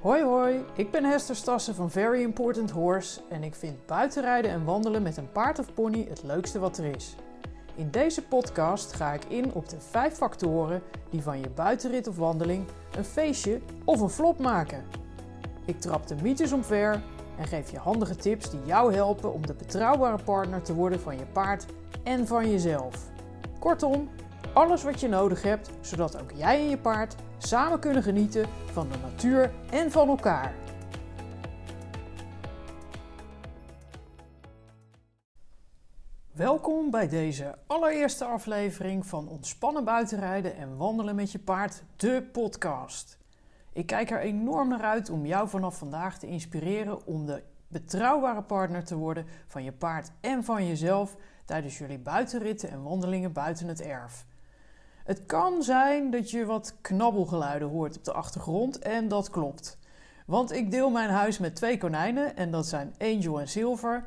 Hoi hoi, ik ben Hester Stassen van Very Important Horse en ik vind buitenrijden en wandelen met een paard of pony het leukste wat er is. In deze podcast ga ik in op de vijf factoren die van je buitenrit of wandeling een feestje of een flop maken. Ik trap de mythes omver en geef je handige tips die jou helpen om de betrouwbare partner te worden van je paard en van jezelf. Kortom, alles wat je nodig hebt zodat ook jij en je paard samen kunnen genieten van de natuur en van elkaar. Welkom bij deze allereerste aflevering van Ontspannen buitenrijden en wandelen met je paard, de podcast. Ik kijk er enorm naar uit om jou vanaf vandaag te inspireren om de betrouwbare partner te worden van je paard en van jezelf tijdens jullie buitenritten en wandelingen buiten het erf. Het kan zijn dat je wat knabbelgeluiden hoort op de achtergrond en dat klopt. Want ik deel mijn huis met twee konijnen en dat zijn Angel en Silver.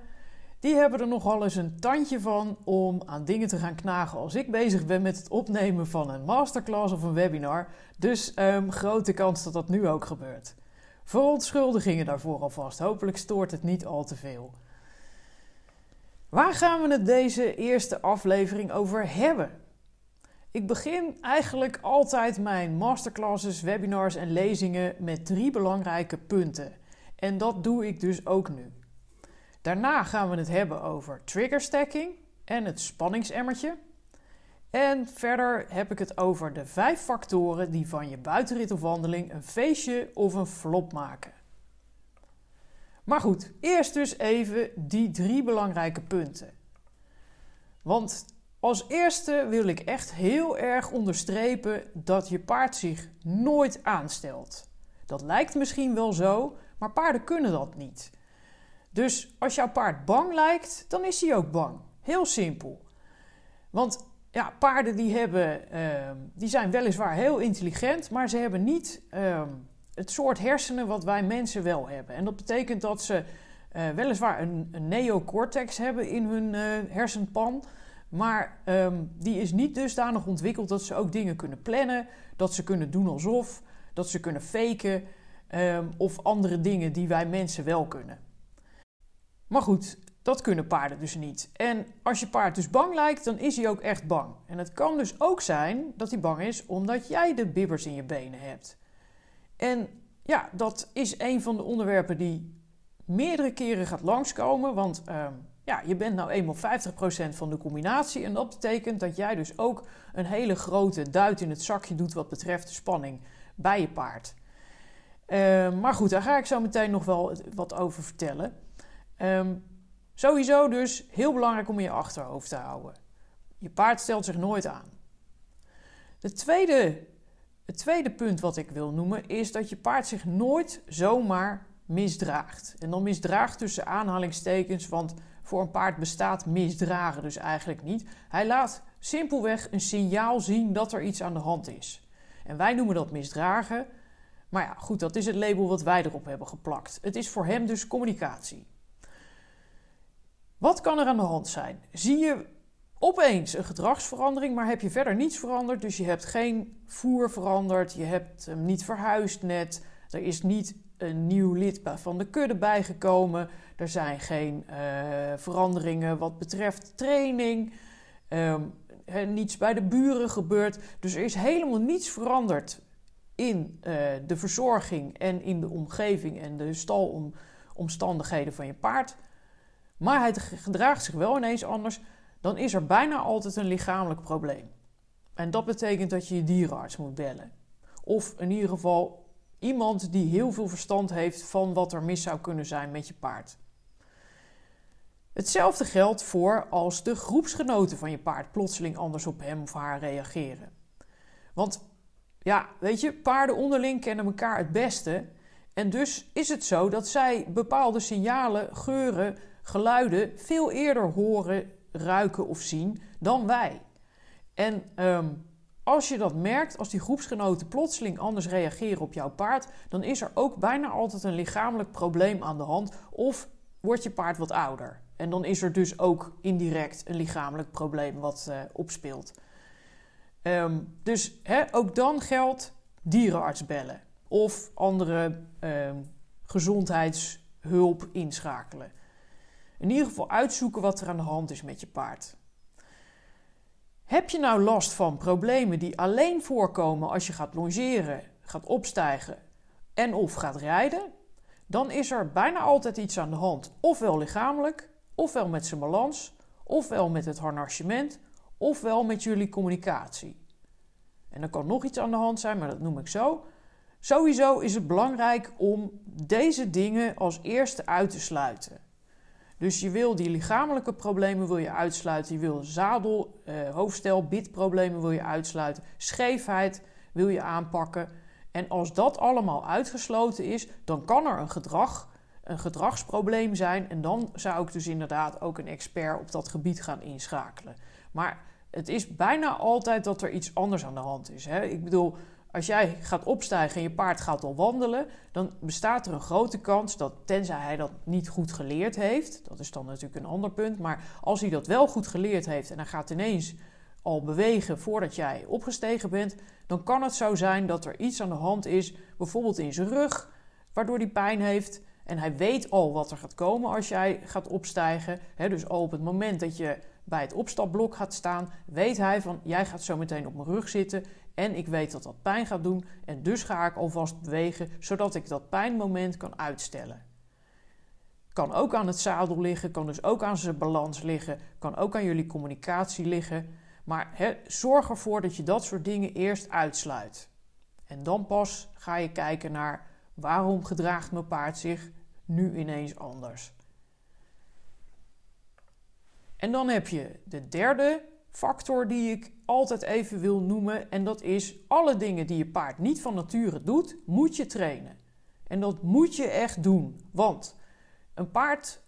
Die hebben er nogal eens een tandje van om aan dingen te gaan knagen als ik bezig ben met het opnemen van een masterclass of een webinar. Dus um, grote kans dat dat nu ook gebeurt. Verontschuldigingen daarvoor alvast. Hopelijk stoort het niet al te veel. Waar gaan we het deze eerste aflevering over hebben? Ik begin eigenlijk altijd mijn masterclasses, webinars en lezingen met drie belangrijke punten. En dat doe ik dus ook nu. Daarna gaan we het hebben over trigger stacking en het spanningsemmertje. En verder heb ik het over de vijf factoren die van je buitenrit of wandeling een feestje of een flop maken. Maar goed, eerst dus even die drie belangrijke punten. Want als eerste wil ik echt heel erg onderstrepen dat je paard zich nooit aanstelt. Dat lijkt misschien wel zo, maar paarden kunnen dat niet. Dus als jouw paard bang lijkt, dan is hij ook bang. Heel simpel. Want ja, paarden die, hebben, uh, die zijn weliswaar heel intelligent, maar ze hebben niet uh, het soort hersenen wat wij mensen wel hebben. En dat betekent dat ze uh, weliswaar een, een, neocortex hebben in hun eh, hersenpan, maar um, die is niet dusdanig ontwikkeld dat ze ook dingen kunnen plannen, dat ze kunnen doen alsof, dat ze kunnen faken um, of andere dingen die wij mensen wel kunnen. Maar goed, dat kunnen paarden dus niet. En als je paard dus bang lijkt, dan is hij ook echt bang. En het kan dus ook zijn dat hij bang is omdat jij de bibbers in je benen hebt. En ja, dat is een van de onderwerpen die meerdere keren gaat langskomen. Want um, ja, je bent nou eenmaal 50% van de combinatie. En dat betekent dat jij dus ook een hele grote duit in het zakje doet wat betreft de spanning bij je paard. Uh, maar goed, daar ga ik zo meteen nog wel wat over vertellen. Um, sowieso dus heel belangrijk om in je achterhoofd te houden. Je paard stelt zich nooit aan. De tweede, het tweede punt wat ik wil noemen is dat je paard zich nooit zomaar misdraagt. En dan misdraagt tussen aanhalingstekens, want voor een paard bestaat misdragen dus eigenlijk niet. Hij laat simpelweg een signaal zien dat er iets aan de hand is. En wij noemen dat misdragen. Maar ja, goed, dat is het label wat wij erop hebben geplakt. Het is voor hem dus communicatie. Wat kan er aan de hand zijn? Zie je opeens een gedragsverandering, maar heb je verder niets veranderd? Dus je hebt geen voer veranderd, je hebt hem niet verhuisd net, er is niet een nieuw lid van de kudde bijgekomen. Er zijn geen uh, veranderingen wat betreft training. Um, niets bij de buren gebeurd. Dus er is helemaal niets veranderd in uh, de verzorging en in de omgeving en de stalomstandigheden van je paard. Maar hij gedraagt zich wel ineens anders. Dan is er bijna altijd een lichamelijk probleem. En dat betekent dat je je dierenarts moet bellen. Of in ieder geval Iemand die heel veel verstand heeft van wat er mis zou kunnen zijn met je paard. Hetzelfde geldt voor als de groepsgenoten van je paard plotseling anders op hem of haar reageren. Want ja, weet je, paarden onderling kennen elkaar het beste. En dus is het zo dat zij bepaalde signalen, geuren, geluiden veel eerder horen, ruiken of zien dan wij. En um, als je dat merkt, als die groepsgenoten plotseling anders reageren op jouw paard, dan is er ook bijna altijd een lichamelijk probleem aan de hand of wordt je paard wat ouder. En dan is er dus ook indirect een lichamelijk probleem wat uh, opspeelt. Um, dus ook dan geldt dierenarts bellen. of andere ehm, gezondheidshulp inschakelen. In ieder geval uitzoeken wat er aan de hand is met je paard. Heb je nou last van problemen die alleen voorkomen als je gaat longeren, gaat opstijgen en of gaat rijden? Dan is er bijna altijd iets aan de hand. Ofwel lichamelijk, ofwel met zijn balans, ofwel met het harnassement, ofwel met jullie communicatie. En er kan nog iets aan de hand zijn, maar dat noem ik zo. Sowieso is het belangrijk om deze dingen als eerste uit te sluiten. Dus je wil die lichamelijke problemen wil je uitsluiten. Je wil zadel, uh, hoofdstel, bitproblemen wil je uitsluiten. Scheefheid wil je aanpakken. En als dat allemaal uitgesloten is, dan kan er een gedrag, een gedragsprobleem zijn. En dan zou ik dus inderdaad ook een expert op dat gebied gaan inschakelen. Maar het is bijna altijd dat er iets anders aan de hand is. Hè? Ik bedoel, als jij gaat opstijgen en je paard gaat al wandelen, dan bestaat er een grote kans dat, tenzij hij dat niet goed geleerd heeft, dat is dan natuurlijk een ander punt, maar als hij dat wel goed geleerd heeft en hij gaat ineens al bewegen voordat jij opgestegen bent, dan kan het zo zijn dat er iets aan de hand is, bijvoorbeeld in zijn rug, waardoor hij pijn heeft. En hij weet al wat er gaat komen als jij gaat opstijgen. dus al op het moment dat je bij het opstapblok gaat staan, weet hij van jij gaat zo meteen op mijn rug zitten en ik weet dat dat pijn gaat doen en dus ga ik alvast bewegen zodat ik dat pijnmoment kan uitstellen. Kan ook aan het zadel liggen, kan dus ook aan zijn balans liggen, kan ook aan jullie communicatie liggen. Maar zorg ervoor dat je dat soort dingen eerst uitsluit. En dan pas ga je kijken naar waarom gedraagt mijn paard zich nu ineens anders. En dan heb je de derde factor die ik altijd even wil noemen. En dat is alle dingen die je paard niet van nature doet, moet je trainen. En dat moet je echt doen. Want een paard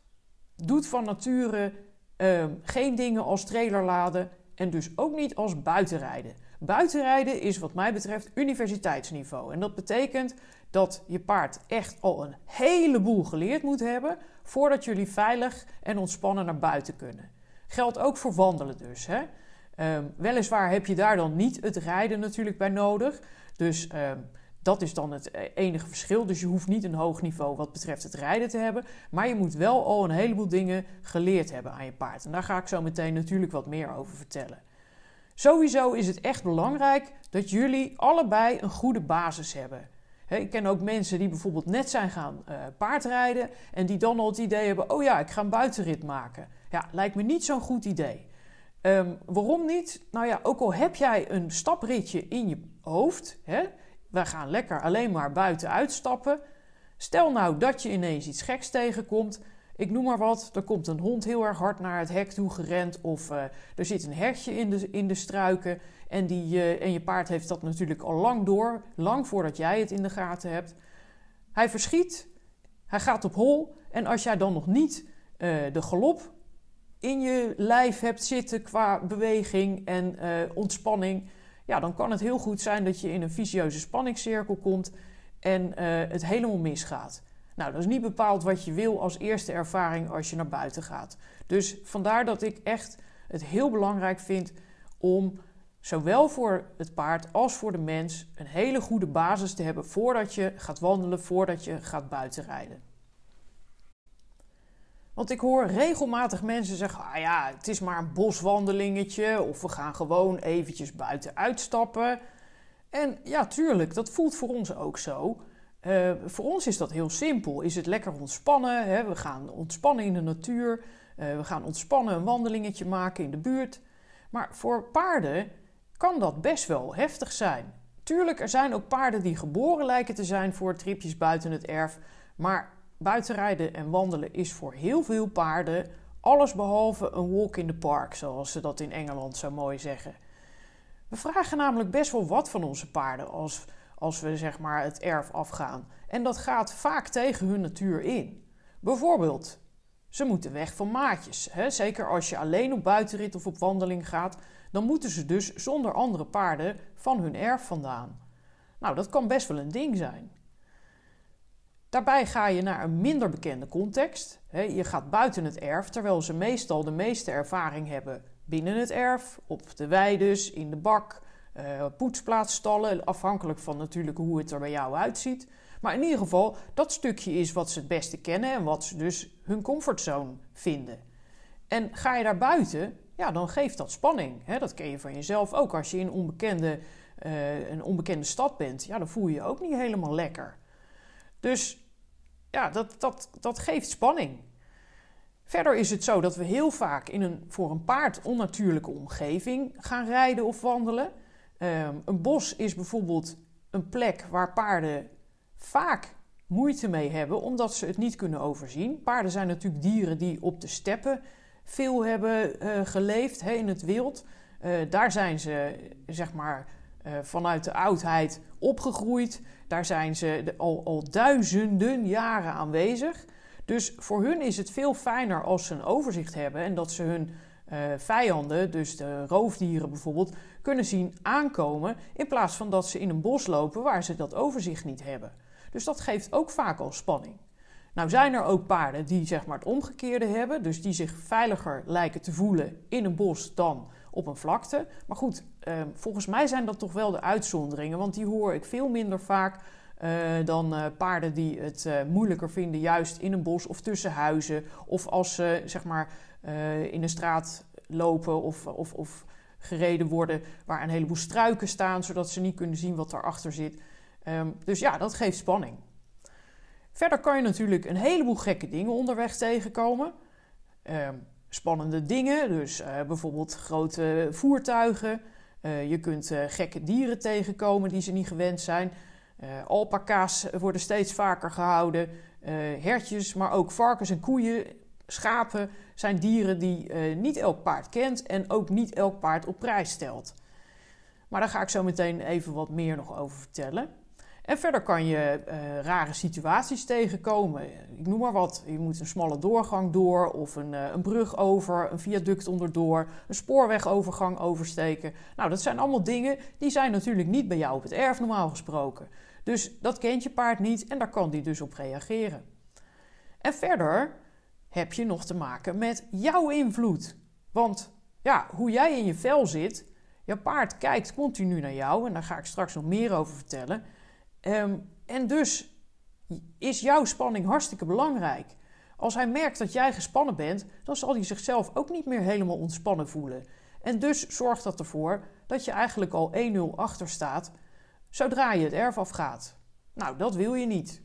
doet van nature uh, geen dingen als trailer laden en dus ook niet als buitenrijden. Buitenrijden is wat mij betreft universiteitsniveau. En dat betekent dat je paard echt al een heleboel geleerd moet hebben voordat jullie veilig en ontspannen naar buiten kunnen. Geldt ook voor wandelen dus. Hè? Um, weliswaar heb je daar dan niet het rijden natuurlijk bij nodig. Dus um, dat is dan het enige verschil. Dus je hoeft niet een hoog niveau wat betreft het rijden te hebben. Maar je moet wel al een heleboel dingen geleerd hebben aan je paard. En daar ga ik zo meteen natuurlijk wat meer over vertellen. Sowieso is het echt belangrijk dat jullie allebei een goede basis hebben. ik ken ook mensen die bijvoorbeeld net zijn gaan uh, paardrijden en die dan al het idee hebben: oh ja, ik ga een buitenrit maken. Ja, lijkt me niet zo'n goed idee. Um, waarom niet? Nou ja, ook al heb jij een stapritje in je hoofd, hè, we gaan lekker alleen maar buiten uitstappen. Stel nou dat je ineens iets geks tegenkomt. Ik noem maar wat, er komt een hond heel erg hard naar het hek toe gerend. Of uh, er zit een hertje in de, in de struiken. En, die, uh, en je paard heeft dat natuurlijk al lang door. Lang voordat jij het in de gaten hebt. Hij verschiet. Hij gaat op hol. En als jij dan nog niet uh, de galop in je lijf hebt zitten qua beweging en ontspanning ja, dan kan het heel goed zijn dat je in een vicieuze spanningscirkel komt en het helemaal misgaat. Nou, dat is niet bepaald wat je wil als eerste ervaring als je naar buiten gaat. Dus vandaar dat ik echt het heel belangrijk vind om zowel voor het paard als voor de mens een hele goede basis te hebben voordat je gaat wandelen, voordat je gaat buitenrijden. Want ik hoor regelmatig mensen zeggen: ah ja, het is maar een boswandelingetje. Of we gaan gewoon eventjes buiten uitstappen. En ja, tuurlijk, dat voelt voor ons ook zo. Uh, voor ons is dat heel simpel. Is het lekker ontspannen? Hè? We gaan ontspannen in de natuur. Uh, we gaan ontspannen een wandelingetje maken in de buurt. Maar voor paarden kan dat best wel heftig zijn. Tuurlijk, er zijn ook paarden die geboren lijken te zijn voor tripjes buiten het erf. Maar buitenrijden en wandelen is voor heel veel paarden alles behalve een walk in the park, zoals ze dat in Engeland zo mooi zeggen. We vragen namelijk best wel wat van onze paarden als, als we zeg maar het erf afgaan. En dat gaat vaak tegen hun natuur in. Bijvoorbeeld, ze moeten weg van maatjes. Hè? Zeker als je alleen op buitenrit of op wandeling gaat, dan moeten ze dus zonder andere paarden van hun erf vandaan. Nou, dat kan best wel een ding zijn. Daarbij ga je naar een minder bekende context. Je gaat buiten het erf, terwijl ze meestal de meeste ervaring hebben binnen het erf, op de weides, in de bak, uh, poetsplaatstallen, afhankelijk van natuurlijk hoe het er bij jou uitziet. Maar in ieder geval, dat stukje is wat ze het beste kennen en wat ze dus hun comfortzone vinden. En ga je daar buiten, ja, dan geeft dat spanning. Hè? Dat ken je van jezelf ook. Als je in onbekende, uh, een onbekende stad bent, ja, dan voel je je ook niet helemaal lekker. Dus ja, dat, dat, dat geeft spanning. Verder is het zo dat we heel vaak in een voor een paard onnatuurlijke omgeving gaan rijden of wandelen. Um, een bos is bijvoorbeeld een plek waar paarden vaak moeite mee hebben omdat ze het niet kunnen overzien. Paarden zijn natuurlijk dieren die op de steppen veel hebben uh, geleefd hè, in het wild. Uh, daar zijn ze zeg maar uh, vanuit de oudheid opgegroeid. Daar zijn ze al, al duizenden jaren aanwezig. Dus voor hun is het veel fijner als ze een overzicht hebben en dat ze hun uh, vijanden, dus de roofdieren bijvoorbeeld, kunnen zien aankomen. In plaats van dat ze in een bos lopen waar ze dat overzicht niet hebben. Dus dat geeft ook vaak al spanning. Nou zijn er ook paarden die zeg maar het omgekeerde hebben, dus die zich veiliger lijken te voelen in een bos dan op een vlakte. Maar goed, uh, volgens mij zijn dat toch wel de uitzonderingen, want die hoor ik veel minder vaak uh, dan uh, paarden die het uh, moeilijker vinden, juist in een bos of tussen huizen. Of als ze zeg maar in de straat lopen of, of, of, gereden worden waar een heleboel struiken staan, zodat ze niet kunnen zien wat daarachter zit. Um, dus ja, dat geeft spanning. Verder kan je natuurlijk een heleboel gekke dingen onderweg tegenkomen. Um, spannende dingen, dus bijvoorbeeld grote voertuigen. je kunt gekke dieren tegenkomen die ze niet gewend zijn. Alpaca's worden steeds vaker gehouden. Hertjes, maar ook varkens en koeien, schapen zijn dieren die uh, niet elk paard kent en ook niet elk paard op prijs stelt. Maar daar ga ik zo meteen even wat meer nog over vertellen. En verder kan je rare situaties tegenkomen. Ik noem maar wat. Je moet een smalle doorgang door, of een, een brug over, een viaduct onderdoor, een spoorwegovergang oversteken. Nou, dat zijn allemaal dingen die zijn natuurlijk niet bij jou op het erf normaal gesproken. Dus dat kent je paard niet en daar kan die dus op reageren. En verder heb je nog te maken met jouw invloed. Want ja, hoe jij in je vel zit, je paard kijkt continu naar jou en daar ga ik straks nog meer over vertellen. Um, en dus is jouw spanning hartstikke belangrijk. Als hij merkt dat jij gespannen bent, dan zal hij zichzelf ook niet meer helemaal ontspannen voelen. En dus zorgt dat ervoor dat je eigenlijk al 1-0 achter staat zodra je het erf afgaat. Nou, dat wil je niet.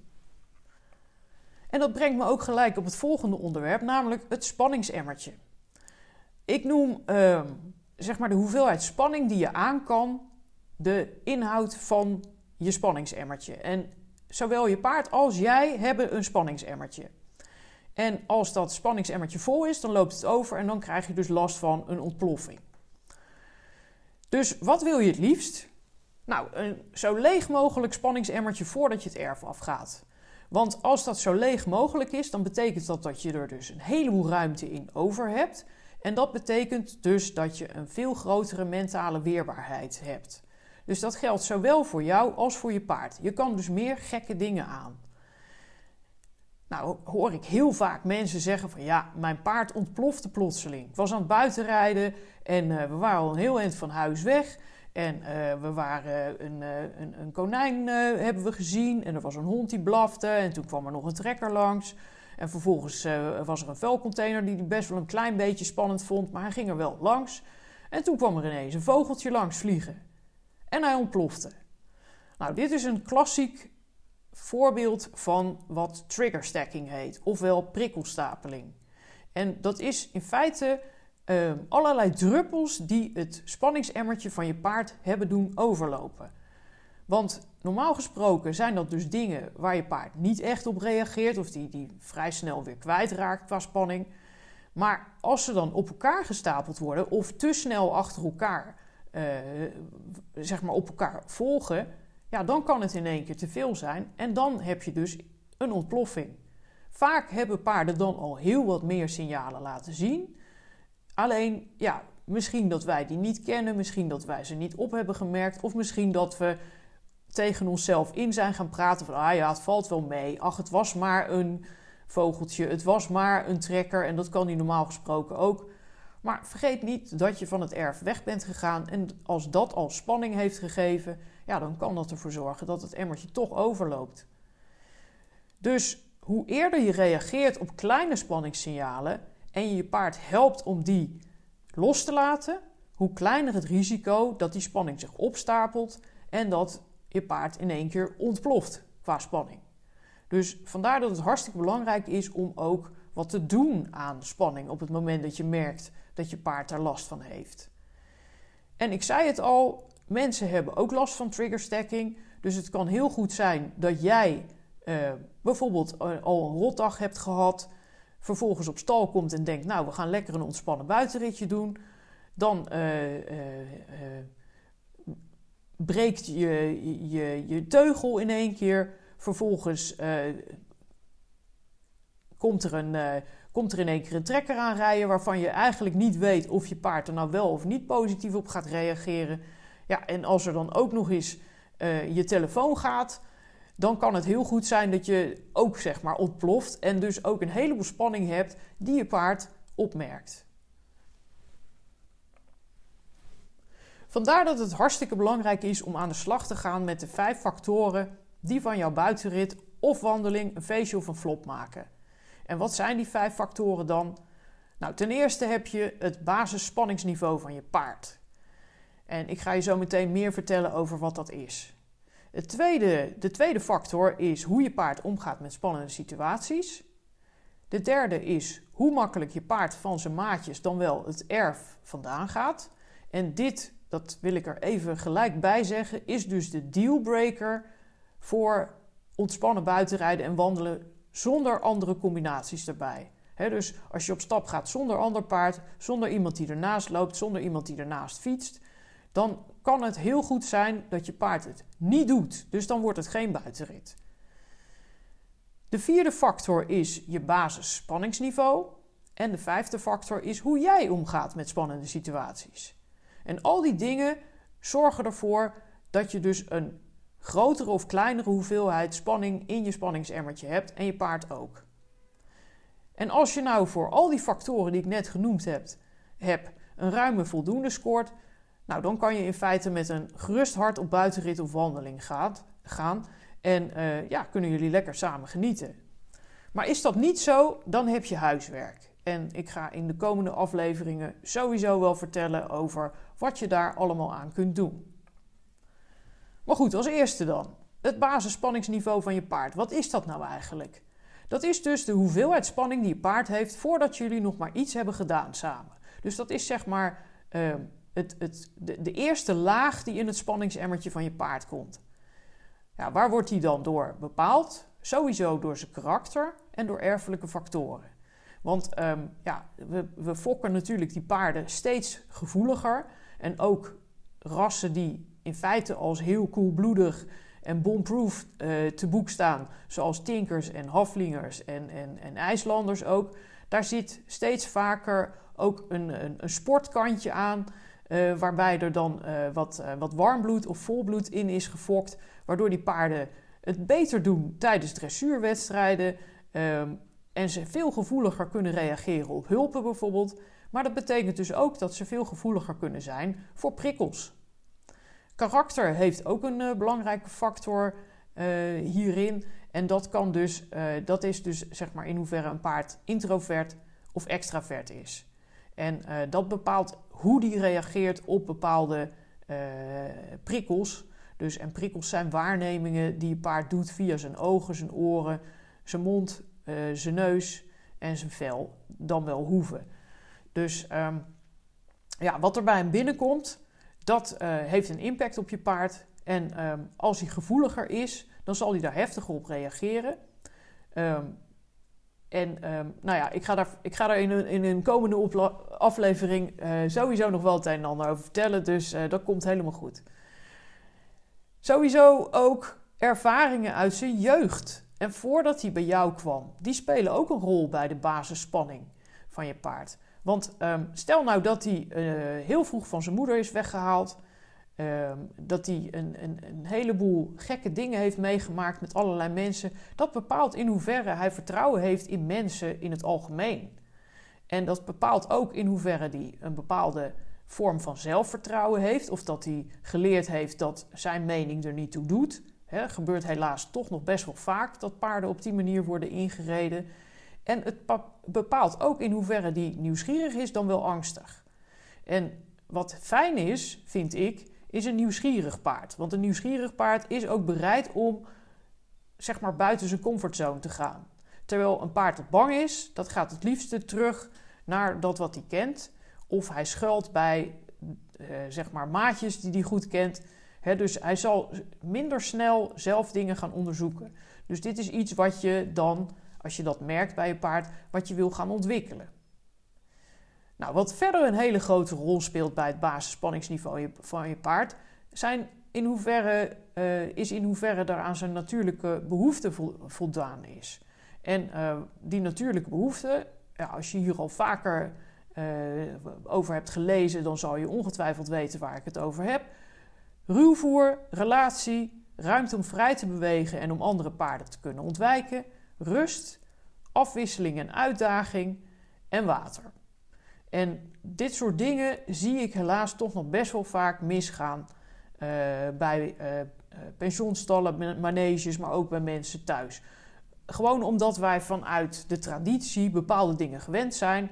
En dat brengt me ook gelijk op het volgende onderwerp, namelijk het spanningsemmertje. Ik noem uh, zeg maar de hoeveelheid spanning die je aan kan, de inhoud van je spanningsemmertje. En zowel je paard als jij hebben een spanningsemmertje. En als dat spanningsemmertje vol is, dan loopt het over en dan krijg je dus last van een ontploffing. Dus wat wil je het liefst? Nou, een zo leeg mogelijk spanningsemmertje voordat je het erf afgaat. Want als dat zo leeg mogelijk is, dan betekent dat dat je er dus een heleboel ruimte in over hebt. En dat betekent dus dat je een veel grotere mentale weerbaarheid hebt. Dus dat geldt zowel voor jou als voor je paard. Je kan dus meer gekke dingen aan. Nou hoor ik heel vaak mensen zeggen van ja, mijn paard ontplofte plotseling. Ik was aan het buitenrijden en uh, we waren al een heel eind van huis weg. En uh, we waren een, uh, een, een konijn uh, hebben we gezien. En er was een hond die blafte. En toen kwam er nog een trekker langs. En vervolgens was er een vuilcontainer die hij best wel een klein beetje spannend vond. Maar hij ging er wel langs. En toen kwam er ineens een vogeltje langs vliegen. En hij ontplofte. Nou, dit is een klassiek voorbeeld van wat trigger stacking heet. Ofwel prikkelstapeling. En dat is in feite uh, allerlei druppels die het spanningsemmertje van je paard hebben doen overlopen. Want normaal gesproken zijn dat dus dingen waar je paard niet echt op reageert of die, die vrij snel weer kwijtraakt qua spanning. Maar als ze dan op elkaar gestapeld worden of te snel achter elkaar, uh, zeg maar op elkaar volgen, ja, dan kan het in één keer te veel zijn en dan heb je dus een ontploffing. Vaak hebben paarden dan al heel wat meer signalen laten zien. Alleen, ja, misschien dat wij die niet kennen, misschien dat wij ze niet op hebben gemerkt, of misschien dat we tegen onszelf in zijn gaan praten van, ah ja, het valt wel mee. Ach, het was maar een vogeltje, het was maar een trekker en dat kan die normaal gesproken ook. Maar vergeet niet dat je van het erf weg bent gegaan en als dat al spanning heeft gegeven, ja, dan kan dat ervoor zorgen dat het emmertje toch overloopt. Dus hoe eerder je reageert op kleine spanningssignalen en je paard helpt om die los te laten, hoe kleiner het risico dat die spanning zich opstapelt en dat je paard in één keer ontploft qua spanning. Dus vandaar dat het hartstikke belangrijk is om ook wat te doen aan spanning op het moment dat je merkt dat je paard daar last van heeft. En ik zei het al, mensen hebben ook last van trigger stacking. Dus het kan heel goed zijn dat jij uh, bijvoorbeeld eh, al een rotdag hebt gehad, vervolgens op stal komt en denkt, nou we gaan lekker een ontspannen buitenritje doen. Dan uh, breekt je, je, je teugel in één keer. Vervolgens komt er een komt er in één keer een trekker aanrijden waarvan je eigenlijk niet weet of je paard er nou wel of niet positief op gaat reageren. Ja, en als er dan ook nog eens je telefoon gaat, dan kan het heel goed zijn dat je ook zeg maar ontploft en dus ook een heleboel spanning hebt die je paard opmerkt. Vandaar dat het hartstikke belangrijk is om aan de slag te gaan met de vijf factoren die van jouw buitenrit of wandeling een feestje of een flop maken. En wat zijn die vijf factoren dan? Nou, ten eerste heb je het basisspanningsniveau van je paard. En ik ga je zo meteen meer vertellen over wat dat is. Het tweede, de tweede factor is hoe je paard omgaat met spannende situaties. De derde is hoe makkelijk je paard van zijn maatjes dan wel het erf vandaan gaat. En dit, dat wil ik er even gelijk bij zeggen, is dus de dealbreaker voor ontspannen buitenrijden en wandelen zonder andere combinaties erbij. dus als je op stap gaat zonder ander paard, zonder iemand die ernaast loopt, zonder iemand die ernaast fietst, dan kan het heel goed zijn dat je paard het niet doet. Dus dan wordt het geen buitenrit. De vierde factor is je basisspanningsniveau. En de vijfde factor is hoe jij omgaat met spannende situaties. En al die dingen zorgen ervoor dat je dus een grotere of kleinere hoeveelheid spanning in je spanningsemmertje hebt en je paard ook. En als je nou voor al die factoren die ik net genoemd heb, heb een ruime voldoende scoort, nou dan kan je in feite met een gerust hart op buitenrit of wandeling gaat, gaan en uh, ja, kunnen jullie lekker samen genieten. Maar is dat niet zo, dan heb je huiswerk. En ik ga in de komende afleveringen sowieso wel vertellen over wat je daar allemaal aan kunt doen. Maar goed, als eerste dan. Het basisspanningsniveau van je paard. Wat is dat nou eigenlijk? Dat is dus de hoeveelheid spanning die je paard heeft voordat jullie nog maar iets hebben gedaan samen. Dus dat is zeg maar uh, het, het, de, de, eerste laag die in het spanningsemmertje van je paard komt. Ja, waar wordt die dan door bepaald? Sowieso door zijn karakter en door erfelijke factoren. Want um, ja, we, we fokken natuurlijk die paarden steeds gevoeliger. En ook rassen die in feite als heel koelbloedig en bomproof uh, te boek staan, zoals Tinkers en Haflingers en, en, en IJslanders ook, daar zit steeds vaker ook een, een, een sportkantje aan, uh, waarbij er dan uh, wat, wat warmbloed of volbloed in is gefokt, waardoor die paarden het beter doen tijdens dressuurwedstrijden um, en ze veel gevoeliger kunnen reageren op hulpen bijvoorbeeld. Maar dat betekent dus ook dat ze veel gevoeliger kunnen zijn voor prikkels. Karakter heeft ook een uh, belangrijke factor uh, hierin. En dat, kan dus, uh, dat is dus zeg maar in hoeverre een paard introvert of extravert is. En dat bepaalt hoe die reageert op bepaalde prikkels. Dus, en prikkels zijn waarnemingen die een paard doet via zijn ogen, zijn oren, zijn mond, zijn neus en zijn vel, dan wel hoeven. Dus um, ja, wat er bij hem binnenkomt, dat heeft een impact op je paard. En um, als hij gevoeliger is, dan zal hij daar heftiger op reageren. Um, en um, nou ja, ik ga daar, ik ga daar in, een, in een komende aflevering uh, sowieso nog wel het een en ander over vertellen. Dus uh, dat komt helemaal goed. Sowieso ook ervaringen uit zijn jeugd. En voordat hij bij jou kwam, die spelen ook een rol bij de basisspanning van je paard. Want um, stel nou dat hij uh, heel vroeg van zijn moeder is weggehaald. Um, dat hij een, een, een, heleboel gekke dingen heeft meegemaakt met allerlei mensen. Dat bepaalt in hoeverre hij vertrouwen heeft in mensen in het algemeen. En dat bepaalt ook in hoeverre die een bepaalde vorm van zelfvertrouwen heeft. Of dat hij geleerd heeft dat zijn mening er niet toe doet. Gebeurt helaas toch nog best wel vaak dat paarden op die manier worden ingereden. En het bepaalt ook in hoeverre die nieuwsgierig is dan wel angstig. En wat fijn is, vind ik, is een nieuwsgierig paard. Want een nieuwsgierig paard is ook bereid om zeg maar buiten zijn comfortzone te gaan. Terwijl een paard dat bang is, dat gaat het liefste terug naar dat wat hij kent. Of hij schuilt bij uh, zeg maar maatjes die hij goed kent. dus hij zal minder snel zelf dingen gaan onderzoeken. Dus dit is iets wat je dan, als je dat merkt bij je paard, wat je wil gaan ontwikkelen. Nou, wat verder een hele grote rol speelt bij het basisspanningsniveau van je paard, zijn in hoeverre, uh, is in hoeverre daar aan zijn natuurlijke behoeften voldaan is. En uh, die natuurlijke behoeften, ja, als je hier al vaker uh, over hebt gelezen, dan zal je ongetwijfeld weten waar ik het over heb. Ruwvoer, relatie, ruimte om vrij te bewegen en om andere paarden te kunnen ontwijken, rust, afwisseling en uitdaging en water. En dit soort dingen zie ik helaas toch nog best wel vaak misgaan uh, bij uh, pensioenstallen, maneges, maar ook bij mensen thuis. Gewoon omdat wij vanuit de traditie bepaalde dingen gewend zijn.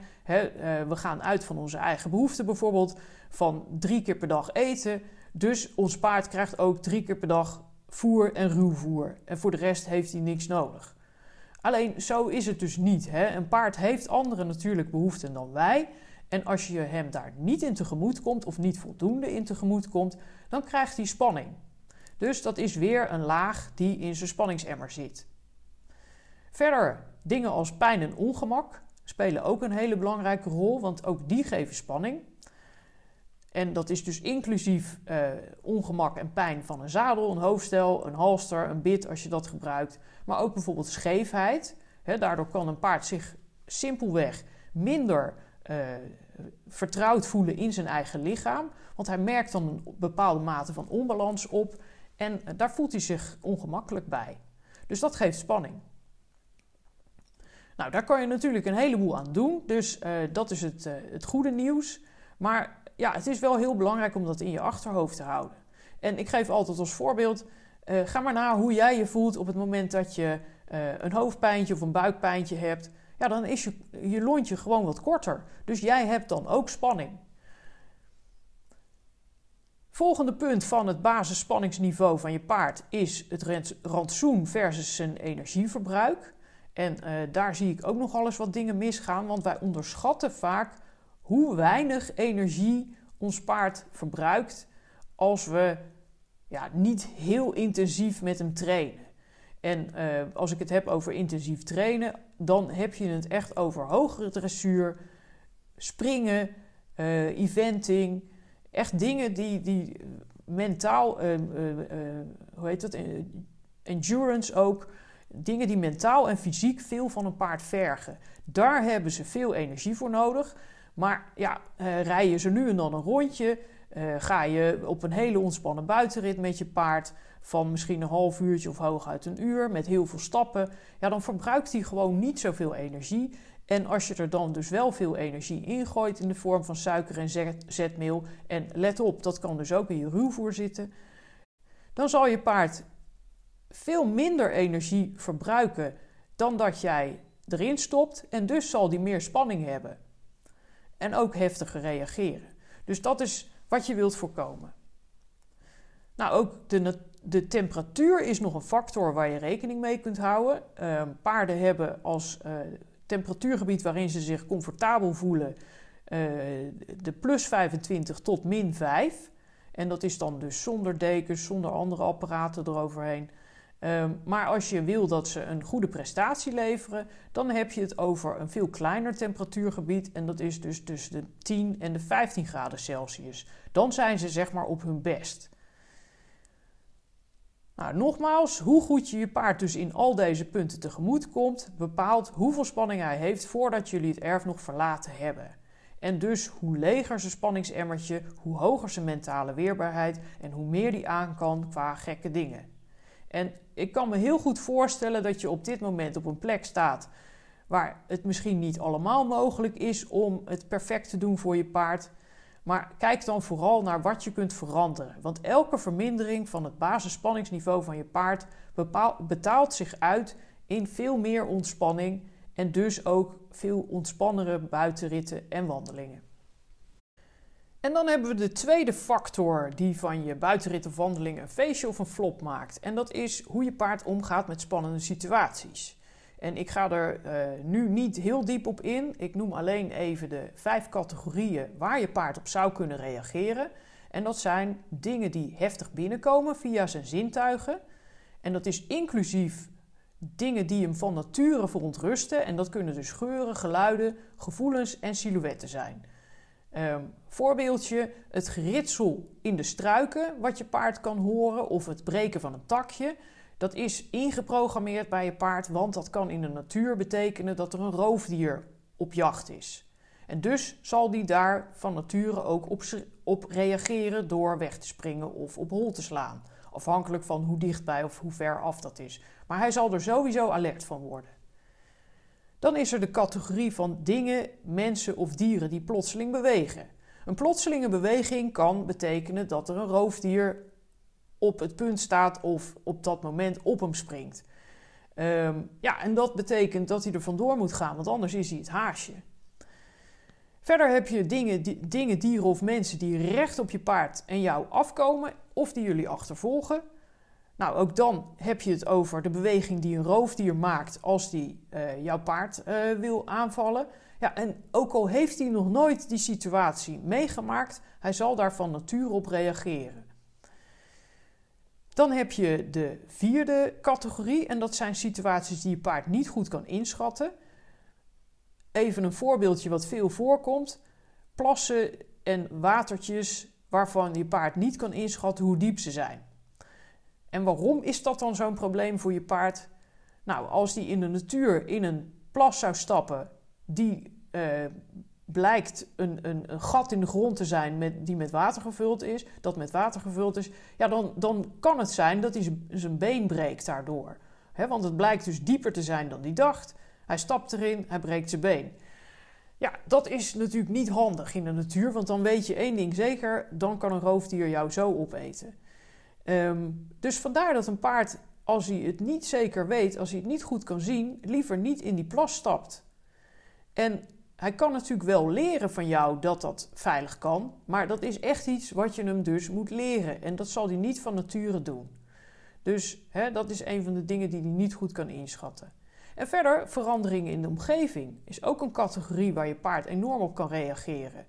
We gaan uit van onze eigen behoeften, bijvoorbeeld van drie keer per dag eten. Dus ons paard krijgt ook drie keer per dag voer en ruwvoer. En voor de rest heeft hij niks nodig. Alleen zo is het dus niet. Hè? Een paard heeft andere natuurlijke behoeften dan wij. En als je hem daar niet in tegemoet komt of niet voldoende in tegemoet komt, dan krijgt hij spanning. Dus dat is weer een laag die in zijn spanningsemmer zit. Verder, dingen als pijn en ongemak spelen ook een hele belangrijke rol, want ook die geven spanning. En dat is dus inclusief eh, ongemak en pijn van een zadel, een hoofdstel, een halster, een bit als je dat gebruikt. Maar ook bijvoorbeeld scheefheid. daardoor kan een paard zich simpelweg minder uh, vertrouwd voelen in zijn eigen lichaam. Want hij merkt dan een bepaalde mate van onbalans op en eh, daar voelt hij zich ongemakkelijk bij. Dus dat geeft spanning. Nou, daar kan je natuurlijk een heleboel aan doen. Dus uh, dat is het, het goede nieuws. Maar ja, het is wel heel belangrijk om dat in je achterhoofd te houden. En ik geef altijd als voorbeeld: ga maar naar hoe jij je voelt op het moment dat je een hoofdpijntje of een buikpijntje hebt ja, dan is je, je lontje gewoon wat korter. Dus jij hebt dan ook spanning. Volgende punt van het basisspanningsniveau van je paard is het rantsoen versus zijn energieverbruik. En uh, daar zie ik ook nog alles wat dingen misgaan, want wij onderschatten vaak hoe weinig energie ons paard verbruikt als we ja, niet heel intensief met hem trainen. En uh, als ik het heb over intensief trainen, dan heb je het echt over hogere dressuur, springen, uh, eventing. Echt dingen die, die mentaal, uh, hoe heet dat, endurance ook. Dingen die mentaal en fysiek veel van een paard vergen. Daar hebben ze veel energie voor nodig. Maar ja, rij je ze nu en dan een rondje, ga je op een hele ontspannen buitenrit met je paard van misschien een half uurtje of hooguit een uur met heel veel stappen, ja, dan verbruikt hij gewoon niet zoveel energie. En als je er dan dus wel veel energie in gooit in de vorm van suiker en zetmeel, en let op, dat kan dus ook in je ruwvoer zitten, dan zal je paard veel minder energie verbruiken dan dat jij erin stopt. En dus zal die meer spanning hebben. En ook heftiger reageren. Dus dat is wat je wilt voorkomen. Nou, ook de, de temperatuur is nog een factor waar je rekening mee kunt houden. Uh, paarden hebben als uh, temperatuurgebied waarin ze zich comfortabel voelen uh, de plus 25 tot min 5. En dat is dan dus zonder dekens, zonder andere apparaten eroverheen. Ehm, maar als je wil dat ze een goede prestatie leveren, dan heb je het over een veel kleiner temperatuurgebied. En dat is dus tussen de 10 en de 15 graden Celsius. Dan zijn ze zeg maar op hun best. Nou, nogmaals, hoe goed je je paard dus in al deze punten tegemoet komt, bepaalt hoeveel spanning hij heeft voordat jullie het erf nog verlaten hebben. En dus hoe leger zijn spanningsemmertje, hoe hoger zijn mentale weerbaarheid en hoe meer die aan kan qua gekke dingen. En ik kan me heel goed voorstellen dat je op dit moment op een plek staat waar het misschien niet allemaal mogelijk is om het perfect te doen voor je paard. Maar kijk dan vooral naar wat je kunt veranderen. Want elke vermindering van het basisspanningsniveau van je paard betaalt zich uit in veel meer ontspanning en dus ook veel ontspannere buitenritten en wandelingen. En dan hebben we de tweede factor die van je buitenrit of wandeling een feestje of een flop maakt. En dat is hoe je paard omgaat met spannende situaties. En ik ga er uh, nu niet heel diep op in. Ik noem alleen even de vijf categorieën waar je paard op zou kunnen reageren. En dat zijn dingen die heftig binnenkomen via zijn zintuigen. En dat is inclusief dingen die hem van nature verontrusten. En dat kunnen dus geuren, geluiden, gevoelens en silhouetten zijn. Um, voorbeeldje: het geritsel in de struiken, wat je paard kan horen, of het breken van een takje. Dat is ingeprogrammeerd bij je paard, want dat kan in de natuur betekenen dat er een roofdier op jacht is. En dus zal die daar van nature ook op, op reageren door weg te springen of op hol te slaan. Afhankelijk van hoe dichtbij of hoe ver af dat is. Maar hij zal er sowieso alert van worden. Dan is er de categorie van dingen, mensen of dieren die plotseling bewegen. Een plotselinge beweging kan betekenen dat er een roofdier op het punt staat of op dat moment op hem springt. Ehm, ja, en dat betekent dat hij er vandoor moet gaan, want anders is hij het haasje. Verder heb je dingen, dingen, dieren of mensen die recht op je paard en jou afkomen of die jullie achtervolgen. Nou, ook dan heb je het over de beweging die een roofdier maakt als die uh, jouw paard uh, wil aanvallen. Ja, en ook al heeft hij nog nooit die situatie meegemaakt, hij zal daar van nature op reageren. Dan heb je de vierde categorie en dat zijn situaties die je paard niet goed kan inschatten. Even een voorbeeldje wat veel voorkomt: plassen en watertjes waarvan je paard niet kan inschatten hoe diep ze zijn. En waarom is dat dan zo'n probleem voor je paard? Nou, als die in de natuur in een plas zou stappen die uh, blijkt een, een, een, gat in de grond te zijn met, die met water gevuld is, dat met water gevuld is, ja, dan, dan kan het zijn dat hij zijn been breekt daardoor. want het blijkt dus dieper te zijn dan hij dacht. Hij stapt erin, hij breekt zijn been. Ja, dat is natuurlijk niet handig in de natuur, want dan weet je één ding zeker: dan kan een roofdier jou zo opeten. Um, dus vandaar dat een paard, als hij het niet zeker weet, als hij het niet goed kan zien, liever niet in die plas stapt. En hij kan natuurlijk wel leren van jou dat dat veilig kan, maar dat is echt iets wat je hem dus moet leren. En dat zal hij niet van nature doen. Dus hè, dat is een van de dingen die hij niet goed kan inschatten. En verder, veranderingen in de omgeving is ook een categorie waar je paard enorm op kan reageren.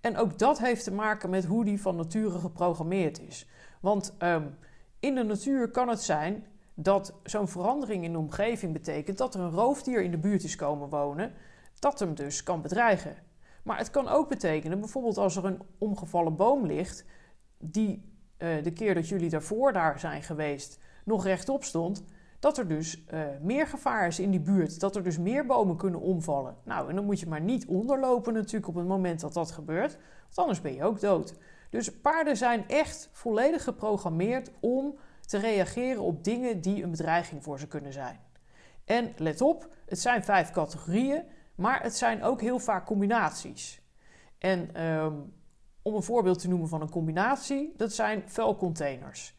En ook dat heeft te maken met hoe die van nature geprogrammeerd is. Want um, in de natuur kan het zijn dat zo'n verandering in de omgeving betekent dat er een roofdier in de buurt is komen wonen dat hem dus kan bedreigen. Maar het kan ook betekenen, bijvoorbeeld als er een omgevallen boom ligt, die uh, de keer dat jullie daarvoor daar zijn geweest nog rechtop stond, dat er dus uh, meer gevaar is in die buurt, dat er dus meer bomen kunnen omvallen. Nou, en dan moet je maar niet onderlopen natuurlijk op het moment dat dat gebeurt, want anders ben je ook dood. Dus paarden zijn echt volledig geprogrammeerd om te reageren op dingen die een bedreiging voor ze kunnen zijn. En let op, het zijn vijf categorieën. Maar het zijn ook heel vaak combinaties. En ehm, om een voorbeeld te noemen van een combinatie, dat zijn vuilcontainers.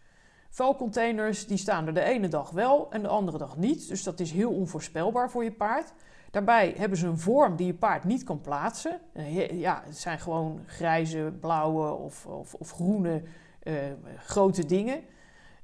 Vuilcontainers die staan er de ene dag wel en de andere dag niet. Dus dat is heel onvoorspelbaar voor je paard. Daarbij hebben ze een vorm die je paard niet kan plaatsen. Eh, ja, het zijn gewoon grijze, blauwe of, of, of groene uh, grote dingen.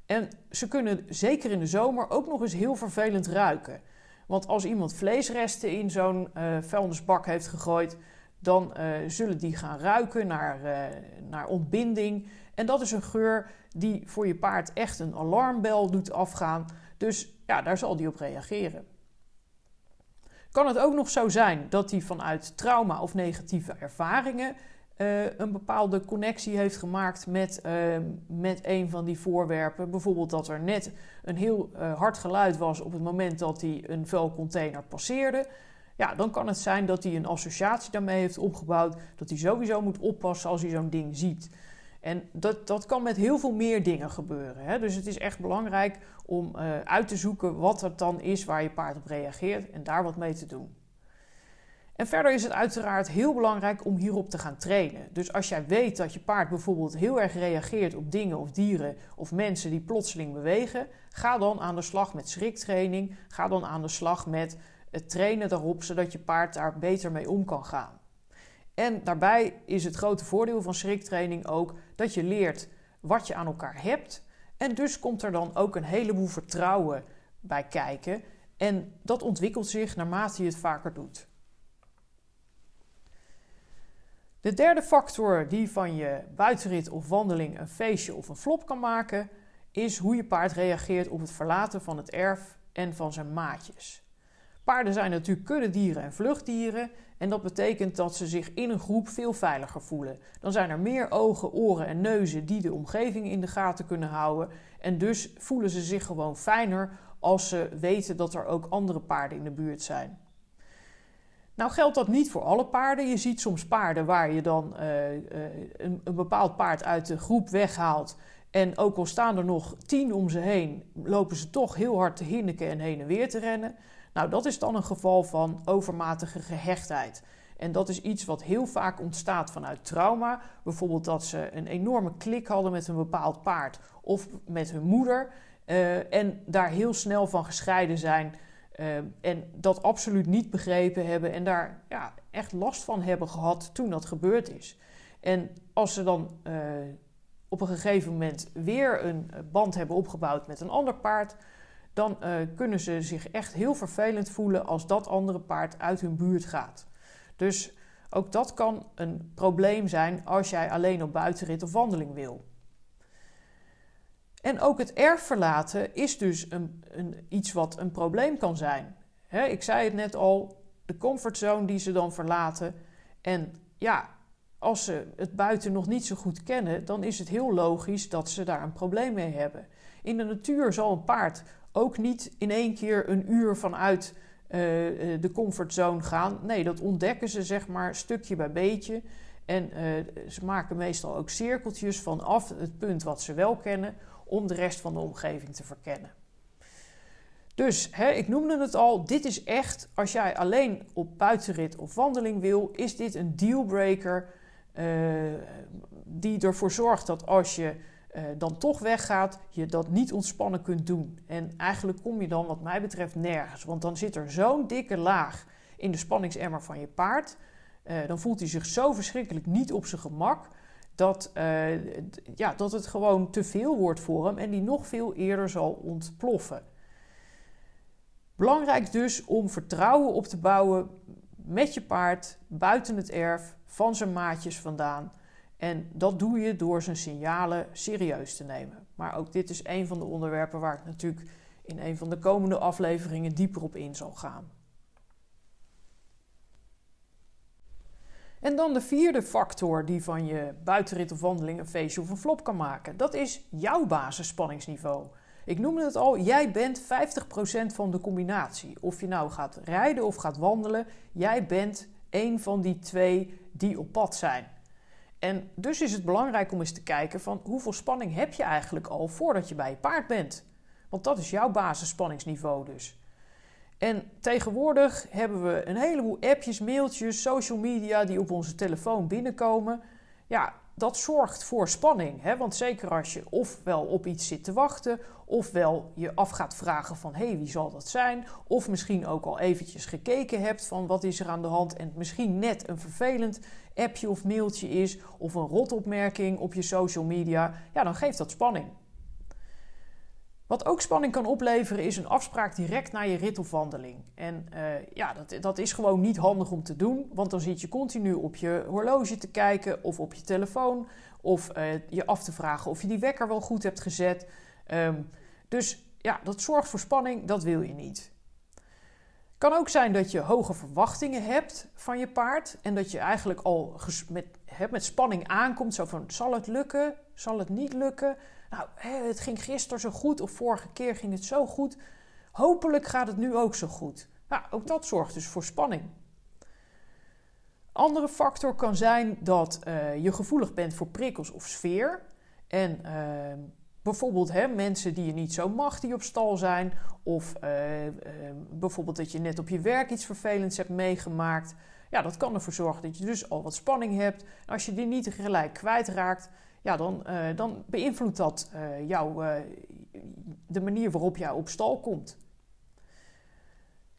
En ze kunnen zeker in de zomer ook nog eens heel vervelend ruiken. Want als iemand vleesresten in zo'n uh, vuilnisbak heeft gegooid, dan uh, zullen die gaan ruiken naar, uh, naar ontbinding. En dat is een geur die voor je paard echt een alarmbel doet afgaan. Dus ja, daar zal die op reageren. Kan het ook nog zo zijn dat hij vanuit trauma of negatieve ervaringen uh, een bepaalde connectie heeft gemaakt met, uh, met een van die voorwerpen. Bijvoorbeeld dat er net een heel uh, hard geluid was op het moment dat hij een vuilcontainer passeerde. Ja, dan kan het zijn dat hij een associatie daarmee heeft opgebouwd. Dat hij sowieso moet oppassen als hij zo'n ding ziet. En dat, dat kan met heel veel meer dingen gebeuren. Hè? Dus het is echt belangrijk om uit te zoeken wat het dan is waar je paard op reageert en daar wat mee te doen. En verder is het uiteraard heel belangrijk om hierop te gaan trainen. Dus als jij weet dat je paard bijvoorbeeld heel erg reageert op dingen of dieren of mensen die plotseling bewegen, ga dan aan de slag met schriktraining. Ga dan aan de slag met het trainen daarop, zodat je paard daar beter mee om kan gaan. En daarbij is het grote voordeel van schriktraining ook dat je leert wat je aan elkaar hebt. En dus komt er dan ook een heleboel vertrouwen bij kijken. En dat ontwikkelt zich naarmate je het vaker doet. De derde factor die van je buitenrit of wandeling een feestje of een flop kan maken, is hoe je paard reageert op het verlaten van het erf en van zijn maatjes. Paarden zijn natuurlijk kuddedieren en vluchtdieren en dat betekent dat ze zich in een groep veel veiliger voelen. Dan zijn er meer ogen, oren en neuzen die de omgeving in de gaten kunnen houden en dus voelen ze zich gewoon fijner als ze weten dat er ook andere paarden in de buurt zijn. Nou geldt dat niet voor alle paarden. Je ziet soms paarden waar je dan uh, een, een, bepaald paard uit de groep weghaalt. En ook al staan er nog tien om ze heen, lopen ze toch heel hard te hinniken en heen en weer te rennen. Nou, dat is dan een geval van overmatige gehechtheid. En dat is iets wat heel vaak ontstaat vanuit trauma. Bijvoorbeeld dat ze een enorme klik hadden met een bepaald paard of met hun moeder. Uh, en daar heel snel van gescheiden zijn Ehm, en dat absoluut niet begrepen hebben en daar ja, echt last van hebben gehad toen dat gebeurd is. En als ze dan uh, op een gegeven moment weer een band hebben opgebouwd met een ander paard, dan uh, kunnen ze zich echt heel vervelend voelen als dat andere paard uit hun buurt gaat. Dus ook dat kan een probleem zijn als jij alleen op buitenrit of wandeling wil. En ook het erf verlaten is dus een, een, iets wat een probleem kan zijn. ik zei het net al, de comfortzone die ze dan verlaten. En ja, als ze het buiten nog niet zo goed kennen, dan is het heel logisch dat ze daar een probleem mee hebben. In de natuur zal een paard ook niet in één keer een uur vanuit uh, de comfortzone gaan. Nee, dat ontdekken ze zeg maar stukje bij beetje. En uh, ze maken meestal ook cirkeltjes vanaf het punt wat ze wel kennen om de rest van de omgeving te verkennen. Dus hè, ik noemde het al, dit is echt, als jij alleen op buitenrit of wandeling wil, is dit een dealbreaker uh, die ervoor zorgt dat als je uh, dan toch weggaat, je dat niet ontspannen kunt doen. En eigenlijk kom je dan wat mij betreft nergens, want dan zit er zo'n dikke laag in de spanningsemmer van je paard. Uh, dan voelt hij zich zo verschrikkelijk niet op zijn gemak dat, uh, ja, dat het gewoon te veel wordt voor hem en die nog veel eerder zal ontploffen. Belangrijk dus om vertrouwen op te bouwen met je paard buiten het erf, van zijn maatjes vandaan. En dat doe je door zijn signalen serieus te nemen. Maar ook dit is een van de onderwerpen waar ik natuurlijk in een van de komende afleveringen dieper op in zal gaan. En dan de vierde factor die van je buitenrit of wandeling een feestje of een flop kan maken. Dat is jouw basisspanningsniveau. Ik noemde het al, jij bent 50% van de combinatie. Of je nou gaat rijden of gaat wandelen, jij bent een van die twee die op pad zijn. En dus is het belangrijk om eens te kijken van hoeveel spanning heb je eigenlijk al voordat je bij je paard bent. Want dat is jouw basisspanningsniveau dus. En tegenwoordig hebben we een heleboel appjes, mailtjes, social media die op onze telefoon binnenkomen. Ja, dat zorgt voor spanning. Hè? Want zeker als je ofwel op iets zit te wachten, ofwel je af gaat vragen van hé, hey, wie zal dat zijn? Of misschien ook al eventjes gekeken hebt van wat is er aan de hand en misschien net een vervelend appje of mailtje is of een rotopmerking op je social media, ja, dan geeft dat spanning. Wat ook spanning kan opleveren is een afspraak direct na je rit of wandeling. En uh, ja, dat, dat is gewoon niet handig om te doen, want dan zit je continu op je horloge te kijken of op je telefoon of uh, je af te vragen of je die wekker wel goed hebt gezet. Um, dus ja, dat zorgt voor spanning, dat wil je niet. Kan ook zijn dat je hoge verwachtingen hebt van je paard en dat je eigenlijk al met, met spanning aankomt, zo van zal het lukken, zal het niet lukken? Nou, het ging gisteren zo goed of vorige keer ging het zo goed. Hopelijk gaat het nu ook zo goed. Nou, ook dat zorgt dus voor spanning. Andere factor kan zijn dat uh, je gevoelig bent voor prikkels of sfeer. En uh, bijvoorbeeld hè, mensen die je niet zo mag, die op stal zijn. Of uh, bijvoorbeeld dat je net op je werk iets vervelends hebt meegemaakt. Ja, dat kan ervoor zorgen dat je dus al wat spanning hebt. En als je die niet gelijk kwijtraakt, ja, dan, uh, dan beïnvloedt dat uh, jou, uh, de manier waarop jij op stal komt.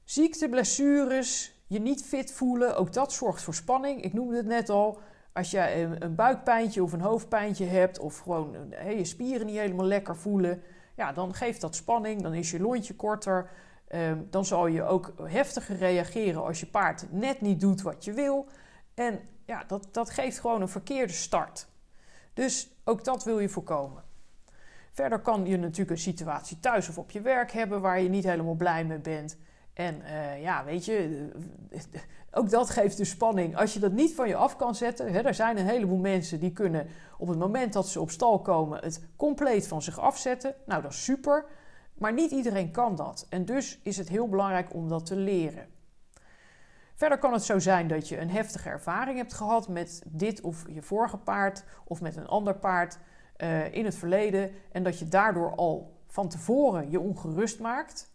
Ziekte, blessures, je niet fit voelen, ook dat zorgt voor spanning. Ik noemde het net al. Als je een, een buikpijntje of een hoofdpijntje hebt, of gewoon je spieren niet helemaal lekker voelen, ja, dan geeft dat spanning, dan is je lontje korter. Um, dan zal je ook heftiger reageren als je paard net niet doet wat je wil. En ja, dat, dat geeft gewoon een verkeerde start. Dus ook dat wil je voorkomen. Verder kan je natuurlijk een situatie thuis of op je werk hebben waar je niet helemaal blij mee bent. En uh, ja, weet je, ook dat geeft dus spanning. Als je dat niet van je af kan zetten, hè, er zijn een heleboel mensen die kunnen op het moment dat ze op stal komen het compleet van zich afzetten. Nou, dat is super. Maar niet iedereen kan dat. En dus is het heel belangrijk om dat te leren. Verder kan het zo zijn dat je een heftige ervaring hebt gehad met dit of je vorige paard of met een ander paard uh, in het verleden en dat je daardoor al van tevoren je ongerust maakt.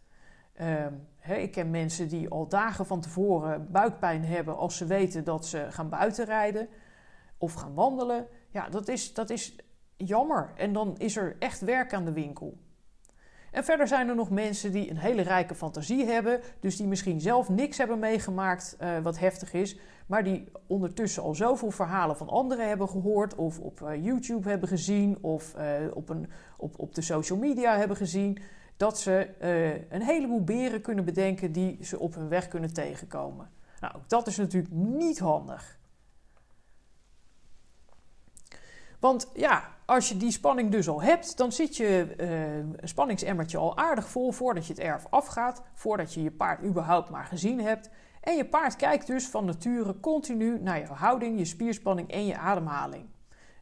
Uh, ik ken mensen die al dagen van tevoren buikpijn hebben als ze weten dat ze gaan buitenrijden of gaan wandelen. Ja, dat is, dat is jammer en dan is er echt werk aan de winkel. En verder zijn er nog mensen die een hele rijke fantasie hebben, dus die misschien zelf niks hebben meegemaakt uh, wat heftig is, maar die ondertussen al zoveel verhalen van anderen hebben gehoord, of op uh, YouTube hebben gezien, of uh, op, een, op, op de social media hebben gezien, dat ze een heleboel beren kunnen bedenken die ze op hun weg kunnen tegenkomen. Nou, dat is natuurlijk niet handig. Want ja, als je die spanning dus al hebt, dan zit je uh, spanningsemmertje al aardig vol voordat je het erf afgaat, voordat je je paard überhaupt maar gezien hebt. En je paard kijkt dus van nature continu naar je houding, je spierspanning en je ademhaling.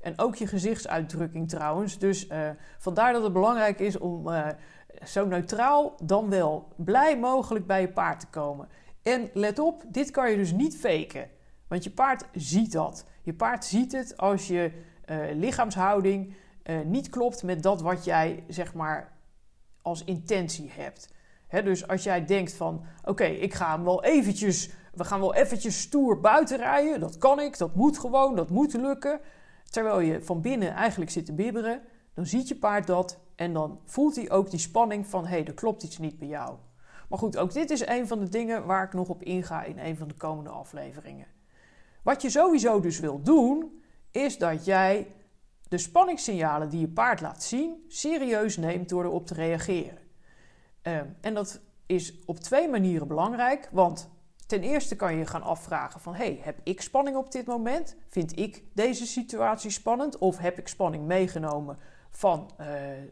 En ook je gezichtsuitdrukking trouwens. Dus uh, vandaar dat het belangrijk is om uh, zo neutraal dan wel blij mogelijk bij je paard te komen. En let op, dit kan je dus niet faken. Want je paard ziet dat. Je paard ziet het als je lichaamshouding uh, niet klopt met dat wat jij zeg maar als intentie hebt. He, dus als jij denkt van oké, ik ga hem wel eventjes, we gaan wel eventjes stoer buiten rijden, dat kan ik, dat moet gewoon, dat moet lukken. Terwijl je van binnen eigenlijk zit te bibberen, dan ziet je paard dat en dan voelt hij ook die spanning van hé, hey, er klopt iets niet bij jou. Maar goed, ook dit is een van de dingen waar ik nog op inga in een van de komende afleveringen. Wat je sowieso dus wil doen, is dat jij de spanningssignalen die je paard laat zien serieus neemt door erop te reageren. Uh, en dat is op twee manieren belangrijk, want ten eerste kan je gaan afvragen van hey, heb ik spanning op dit moment? Vind ik deze situatie spannend of heb ik spanning meegenomen van uh,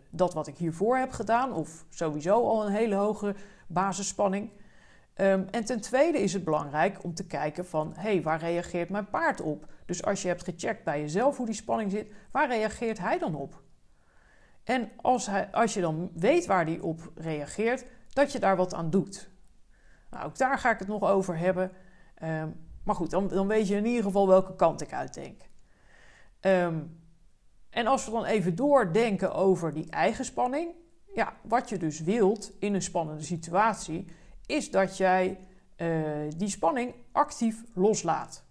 dat wat ik hiervoor heb gedaan of sowieso al een hele hoge basisspanning? Um, en ten tweede is het belangrijk om te kijken van, hé, hey, waar reageert mijn paard op? Dus als je hebt gecheckt bij jezelf hoe die spanning zit, waar reageert hij dan op? En als, hij, als je dan weet waar hij op reageert, dat je daar wat aan doet. Nou, ook daar ga ik het nog over hebben. Um, maar goed, dan, dan, weet je in ieder geval welke kant ik uitdenk. Um, en als we dan even doordenken over die eigen spanning. Ja, wat je dus wilt in een spannende situatie, is dat jij uh, die spanning actief loslaat.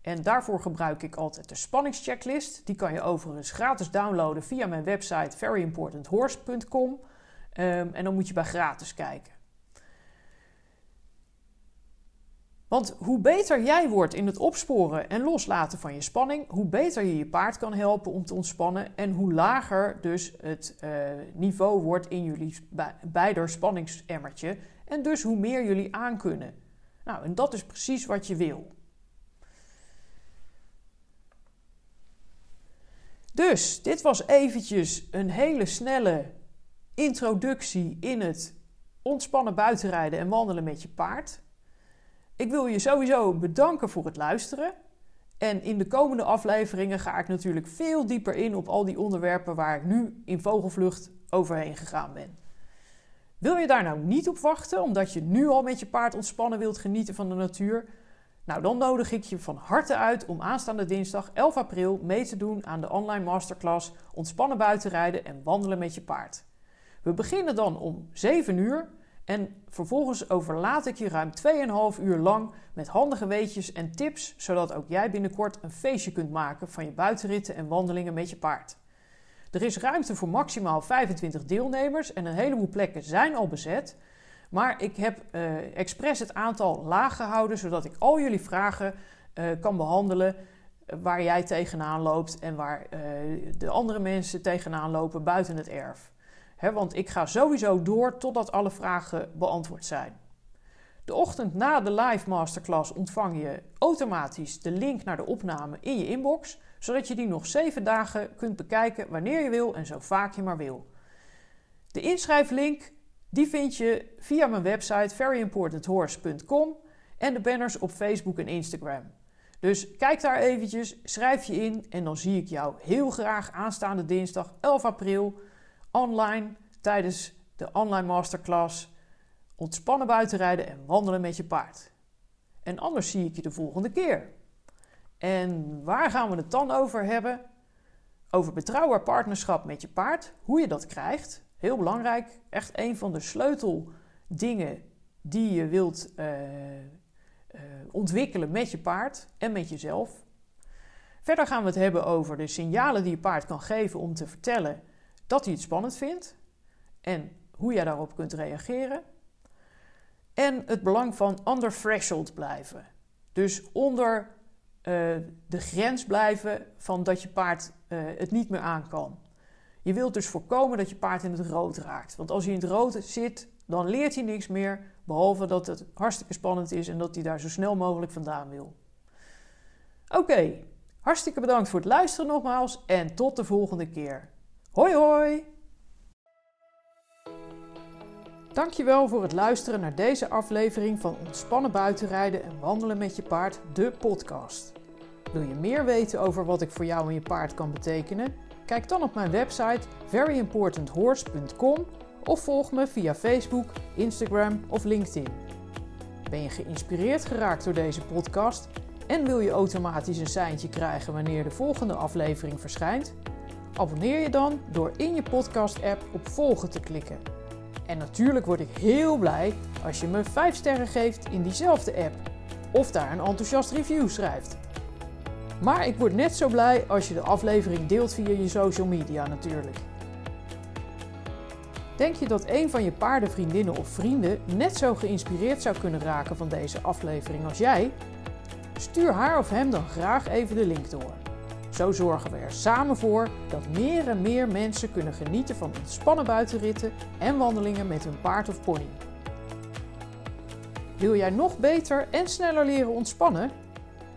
En daarvoor gebruik ik altijd de spanningschecklist. Die kan je overigens gratis downloaden via mijn website veryimportanthorse.com. Ehm, en dan moet je bij gratis kijken. Want hoe beter jij wordt in het opsporen en loslaten van je spanning, hoe beter je je paard kan helpen om te ontspannen en hoe lager dus het uh, niveau wordt in jullie beider spanningsemmertje en dus hoe meer jullie aankunnen. Nou, en dat is precies wat je wil. Dus dit was eventjes een hele snelle introductie in het ontspannen buitenrijden en wandelen met je paard. Ik wil je sowieso bedanken voor het luisteren. En in de komende afleveringen ga ik natuurlijk veel dieper in op al die onderwerpen waar ik nu in vogelvlucht overheen gegaan ben. Wil je daar nou niet op wachten, omdat je nu al met je paard ontspannen wilt genieten van de natuur? Nou, dan nodig ik je van harte uit om aanstaande dinsdag 11 april mee te doen aan de online masterclass Ontspannen buitenrijden en wandelen met je paard. We beginnen dan om 7 uur En vervolgens overlaat ik je ruim 2,5 uur lang met handige weetjes en tips, zodat ook jij binnenkort een feestje kunt maken van je buitenritten en wandelingen met je paard. Er is ruimte voor maximaal 25 deelnemers en een heleboel plekken zijn al bezet. Maar ik heb uh, expres het aantal laag gehouden, zodat ik al jullie vragen uh, kan behandelen eh, waar jij tegenaan loopt en waar de andere mensen tegenaan lopen buiten het erf. Want ik ga sowieso door totdat alle vragen beantwoord zijn. De ochtend na de live masterclass ontvang je automatisch de link naar de opname in je inbox, zodat je die nog 7 dagen kunt bekijken wanneer je wil en zo vaak je maar wil. De inschrijflink die vind je via mijn website veryimportanthorse.com en de banners op Facebook en Instagram. Dus kijk daar eventjes, schrijf je in en dan zie ik jou heel graag aanstaande dinsdag 11 april online tijdens de online masterclass ontspannen buitenrijden en wandelen met je paard. En anders zie ik je de volgende keer. En waar gaan we het dan over hebben? Over betrouwbaar partnerschap met je paard, hoe je dat krijgt. Heel belangrijk, echt een van de sleuteldingen die je wilt uh, uh, ontwikkelen met je paard en met jezelf. Verder gaan we het hebben over de signalen die je paard kan geven om te vertellen dat hij het spannend vindt en hoe jij daarop kunt reageren. En het belang van under threshold blijven. Dus onder uh, de grens blijven van dat je paard uh, het niet meer aan kan. Je wilt dus voorkomen dat je paard in het rood raakt. Want als hij in het rood zit, dan leert hij niks meer. Behalve dat het hartstikke spannend is en dat hij daar zo snel mogelijk vandaan wil. Oké, hartstikke bedankt voor het luisteren nogmaals en tot de volgende keer. Hoi hoi! Dankjewel voor het luisteren naar deze aflevering van Ontspannen buitenrijden en wandelen met je paard, de podcast. Wil je meer weten over wat ik voor jou en je paard kan betekenen? Kijk dan op mijn website veryimportanthorse.com of volg me via Facebook, Instagram of LinkedIn. Ben je geïnspireerd geraakt door deze podcast en wil je automatisch een seintje krijgen wanneer de volgende aflevering verschijnt? Abonneer je dan door in je podcast-app op volgen te klikken. En natuurlijk word ik heel blij als je me 5 sterren geeft in diezelfde app of daar een enthousiast review schrijft. Maar ik word net zo blij als je de aflevering deelt via je social media natuurlijk. Denk je dat een van je paardenvriendinnen of vrienden net zo geïnspireerd zou kunnen raken van deze aflevering als jij? Stuur haar of hem dan graag even de link door. Zo zorgen we er samen voor dat meer en meer mensen kunnen genieten van ontspannen buitenritten en wandelingen met hun paard of pony. Wil jij nog beter en sneller leren ontspannen?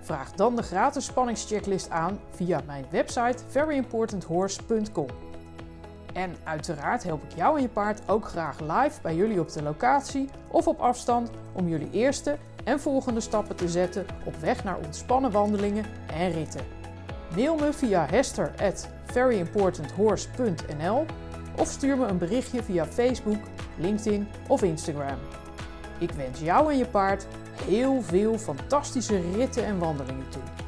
Vraag dan de gratis spanningschecklist aan via mijn website veryimportanthorse.com. En uiteraard help ik jou en je paard ook graag live bij jullie op de locatie of op afstand om jullie eerste en volgende stappen te zetten op weg naar ontspannen wandelingen en ritten. Mail me via hester at veryimportanthorse.nl of stuur me een berichtje via Facebook, LinkedIn of Instagram. Ik wens jou en je paard heel veel fantastische ritten en wandelingen toe.